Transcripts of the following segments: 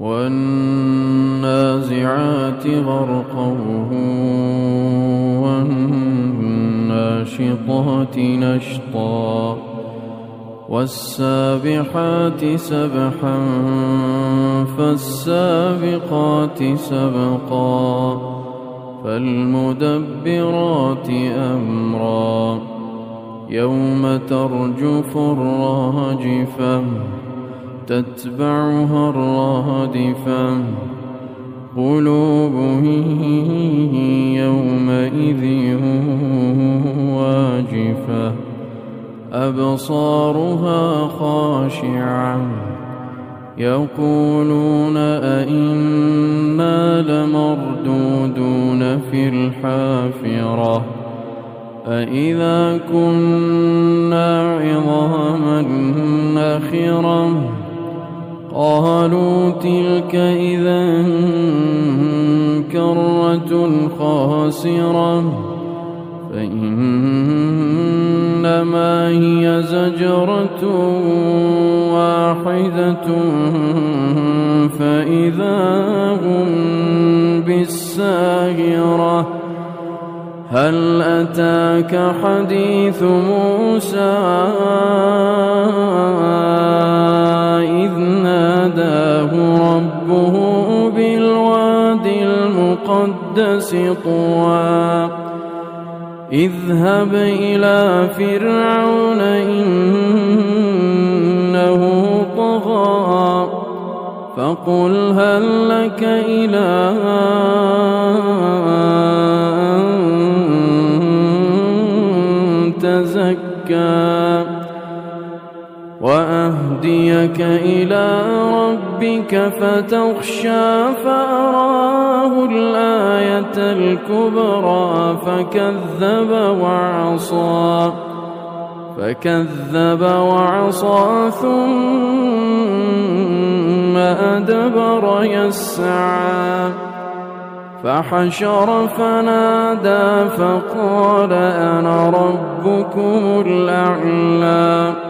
والنازعات غرقا والناشطات نشطا والسابحات سبحا فالسابقات سبقا فالمدبرات أمرا يوم ترجف الراجفة تتبعها الرادفة. قلوب يومئذ واجفة. أبصارها خاشعة. يقولون أئنا لمردودون في الحافرة. أئذا كنا عظاما نخرا قالوا تلك إذا كرة خاسرة فإنما هي زجرة واحدة فإذا هم بالساهرة. هل أتاك حديث موسى؟ المقدس طوى. اذهب إلى فرعون إنه طغى. فقل هل لك إلى أن تزكى؟ وأهديك إلى ربك فتخشى فأراه الآية الكبرى فكذب وعصى فكذب وعصى ثم أدبر يسعى فحشر فنادى فقال أنا ربكم الأعلى.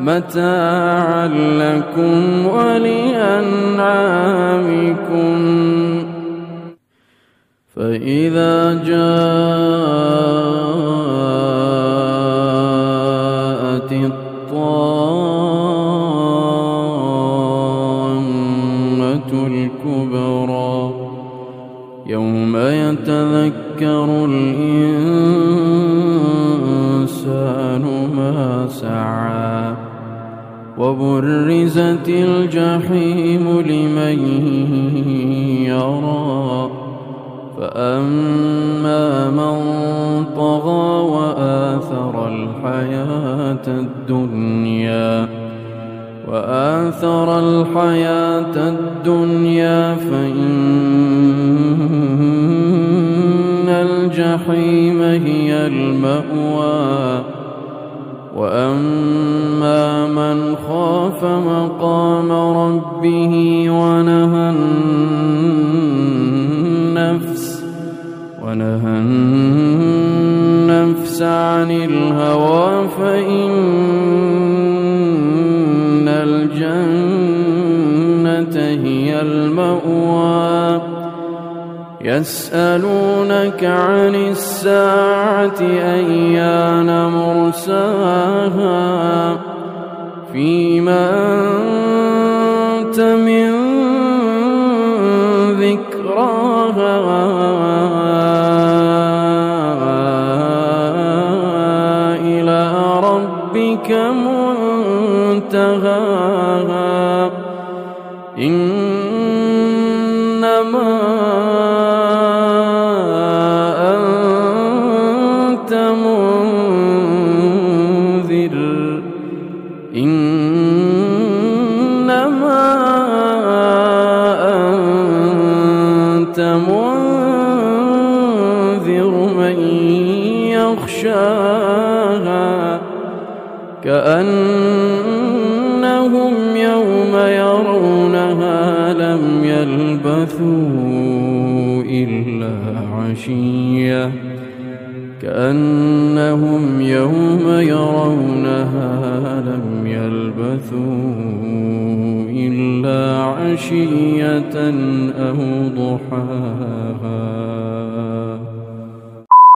متاعا لكم ولأنعامكم. فإذا جاءت الطامة الكبرى يوم يتذكر الإنسان ما سعى. وبرزت الجحيم لمن يرى. فأما من طغى وآثر الحياة الدنيا وآثر الحياة الدنيا فإن الجحيم هي المأوى. وأما من خاف مقام ربه ونهى النفس ونهى النفس عن الهوى فإن الجنة هي المأوى. يسألونك عن الساعة أيان مرساها فيما أنت من ذكراها إلى ربك منتهاها إن أنت منذر من يخشاها كأنهم يوم يرونها لم يلبثوا إلا عشية كأنهم يوم يرونها لم يلبثوا عشية أو ضحاها.